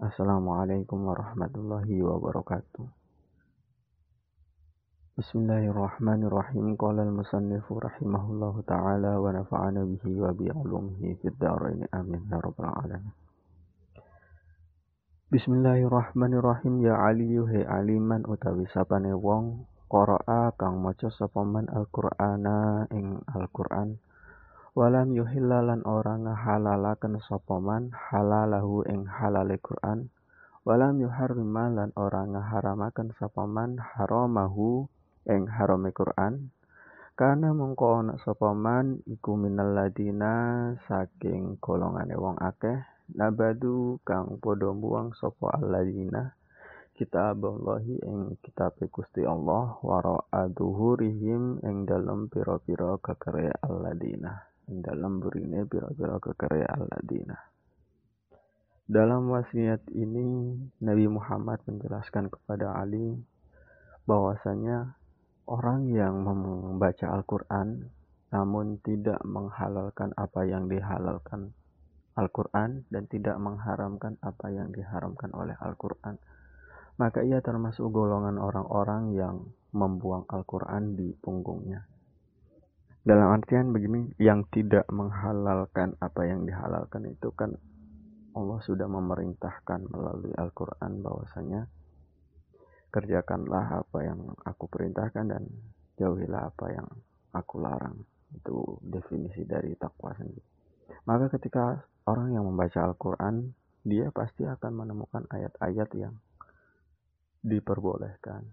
Assalamualaikum warahmatullahi wabarakatuh. Bismillahirrahmanirrahim. Qala al-musannifu rahimahullahu taala wa nafa'ana bihi wa bi ulumihi fid dharain amin ya rabbal alamin. Bismillahirrahmanirrahim ya aliyu he aliman utawi sapane wong qara'a kang maca sapa man al-Qur'ana ing Al-Qur'an walam yuhillalan ora ngahalalaken sapa man halalahu ing halale Quran. Walam yuharrimalan ora ngaharamaken sapa haramahu ing harame Quran. Karena mongko ana sapa iku minal ladina saking golongane wong akeh nabadu kang padha buang sapa alladina kitaballahi ing kitab Gusti Allah wara aduhurihim ing dalem pira-pira kekere alladina dalam burine pira-pira kekarya Al-Adina. Dalam wasiat ini Nabi Muhammad menjelaskan kepada Ali bahwasanya orang yang membaca Al-Quran namun tidak menghalalkan apa yang dihalalkan Al-Quran dan tidak mengharamkan apa yang diharamkan oleh Al-Quran maka ia termasuk golongan orang-orang yang membuang Al-Quran di punggungnya dalam artian begini yang tidak menghalalkan apa yang dihalalkan itu kan Allah sudah memerintahkan melalui Al-Quran bahwasanya kerjakanlah apa yang aku perintahkan dan jauhilah apa yang aku larang. Itu definisi dari takwa sendiri. Maka ketika orang yang membaca Al-Quran dia pasti akan menemukan ayat-ayat yang diperbolehkan.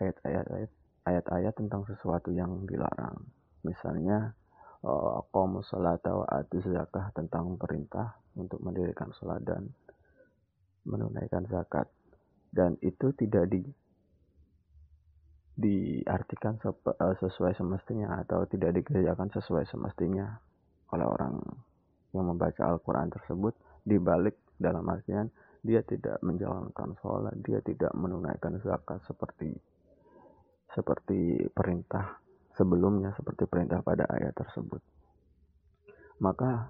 Ayat-ayat ayat-ayat tentang sesuatu yang dilarang misalnya qamu salata wa atu zakah tentang perintah untuk mendirikan salat dan menunaikan zakat. Dan itu tidak di diartikan sesuai semestinya atau tidak dikerjakan sesuai semestinya oleh orang yang membaca Al-Quran tersebut. Dibalik dalam artian dia tidak menjalankan sholat, dia tidak menunaikan zakat seperti seperti perintah sebelumnya seperti perintah pada ayat tersebut. Maka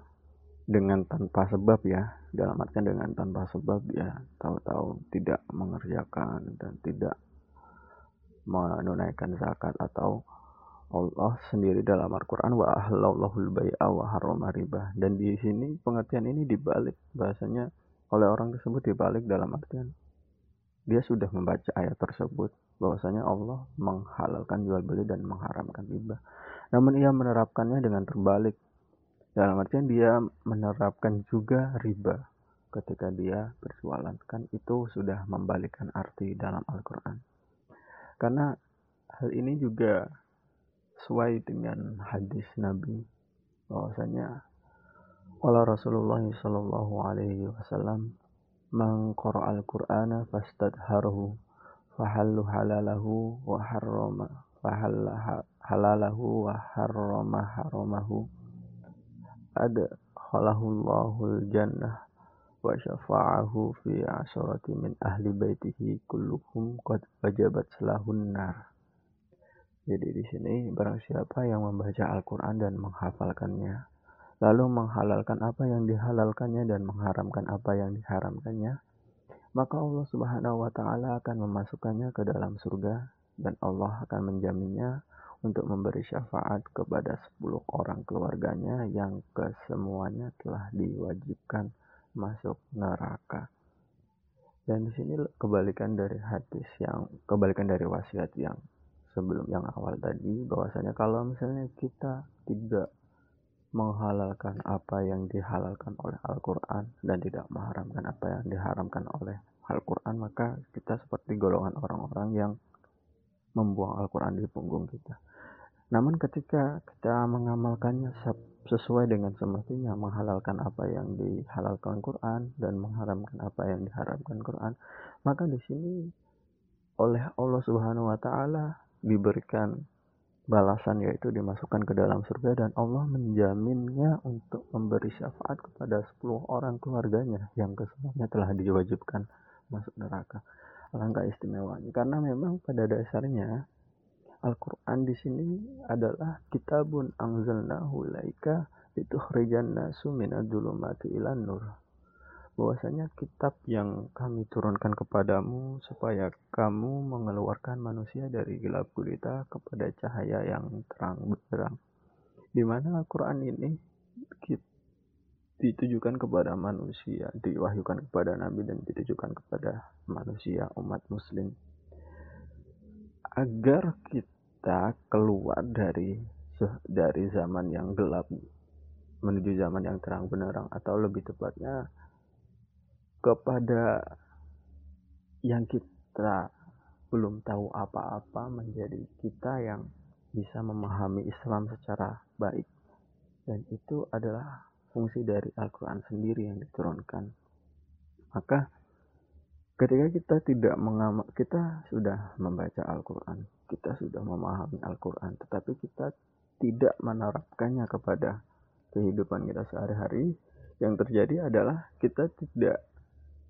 dengan tanpa sebab ya, dalam artian dengan tanpa sebab ya, tahu-tahu tidak mengerjakan dan tidak menunaikan zakat atau Allah sendiri dalam Al-Quran wa ahlallahul bai'a wa harrama riba dan di sini pengertian ini dibalik bahasanya oleh orang tersebut dibalik dalam artian dia sudah membaca ayat tersebut bahwasanya Allah menghalalkan jual beli dan mengharamkan riba. Namun ia menerapkannya dengan terbalik. Dalam artian dia menerapkan juga riba ketika dia berjualan. Kan itu sudah membalikkan arti dalam Al-Quran. Karena hal ini juga sesuai dengan hadis Nabi bahwasanya Allah Rasulullah Shallallahu Alaihi Wasallam mengqara al-Qur'ana fastadharuhu fahallu halalahu wa harrama fahalla halalahu wa harrama haramahu ada khalahullahu jannah wa syafa'ahu fi asharati min ahli baitihi kulluhum qad wajabat selahun nar. Jadi di sini barang siapa yang membaca Al-Quran dan menghafalkannya lalu menghalalkan apa yang dihalalkannya dan mengharamkan apa yang diharamkannya maka Allah Subhanahu wa taala akan memasukkannya ke dalam surga dan Allah akan menjaminnya untuk memberi syafaat kepada 10 orang keluarganya yang kesemuanya telah diwajibkan masuk neraka. Dan di sini kebalikan dari hadis yang kebalikan dari wasiat yang sebelum yang awal tadi bahwasanya kalau misalnya kita tidak menghalalkan apa yang dihalalkan oleh Al-Quran dan tidak mengharamkan apa yang diharamkan oleh Al-Quran maka kita seperti golongan orang-orang yang membuang Al-Quran di punggung kita. Namun ketika kita mengamalkannya sesuai dengan semestinya menghalalkan apa yang dihalalkan Quran dan mengharamkan apa yang diharamkan Quran maka di sini oleh Allah Subhanahu wa taala diberikan balasan yaitu dimasukkan ke dalam surga dan Allah menjaminnya untuk memberi syafaat kepada 10 orang keluarganya yang kesemuanya telah diwajibkan masuk neraka. Alangkah istimewanya karena memang pada dasarnya Al-Qur'an di sini adalah kitabun anzalnahu laika litukhrijan nasu minadh-dhulumati ilan nur. Bahwasanya kitab yang kami turunkan kepadamu supaya kamu mengeluarkan manusia dari gelap gulita kepada cahaya yang terang benderang. Di mana Al-Quran ini ditujukan kepada manusia diwahyukan kepada Nabi dan ditujukan kepada manusia umat muslim. Agar kita keluar dari dari zaman yang gelap menuju zaman yang terang benderang atau lebih tepatnya kepada yang kita belum tahu apa-apa menjadi kita yang bisa memahami Islam secara baik. Dan itu adalah fungsi dari Al-Quran sendiri yang diturunkan. Maka ketika kita tidak mengamak kita sudah membaca Al-Quran kita sudah memahami Al-Quran tetapi kita tidak menerapkannya kepada kehidupan kita sehari-hari yang terjadi adalah kita tidak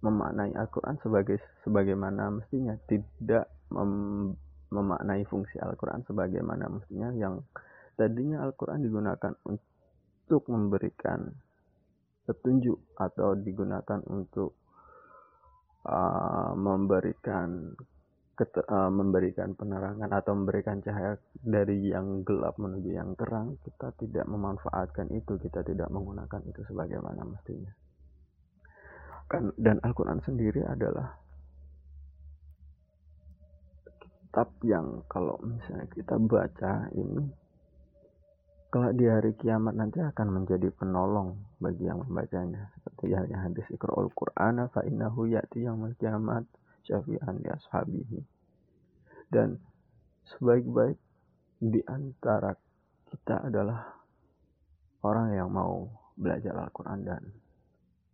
memaknai Al-Quran sebagai sebagaimana mestinya. Tidak mem, memaknai fungsi Al-Quran sebagaimana mestinya. Yang tadinya Al-Quran digunakan untuk memberikan petunjuk atau digunakan untuk uh, memberikan uh, memberikan penerangan atau memberikan cahaya dari yang gelap menuju yang terang kita tidak memanfaatkan itu. Kita tidak menggunakan itu sebagaimana mestinya kan dan Al-Quran sendiri adalah kitab yang kalau misalnya kita baca ini kalau di hari kiamat nanti akan menjadi penolong bagi yang membacanya. Seperti halnya hadis Iqra'ul Qur'ana fa innahu ya'ti yaumil kiamat syafi'an li ashabihi. Dan sebaik-baik di antara kita adalah orang yang mau belajar Al-Quran dan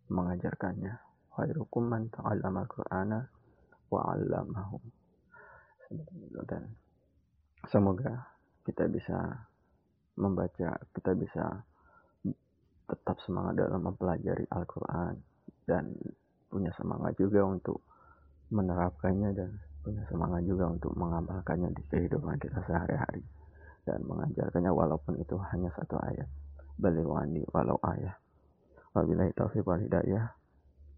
mengajarkannya khairukum man ta'allama al-Qur'ana wa 'allamahu. Dan semoga kita bisa membaca, kita bisa tetap semangat dalam mempelajari Al-Quran dan punya semangat juga untuk menerapkannya dan punya semangat juga untuk mengamalkannya di kehidupan kita sehari-hari dan mengajarkannya walaupun itu hanya satu ayat. Baliwani walau ayat wabillahi taufiq wal hidayah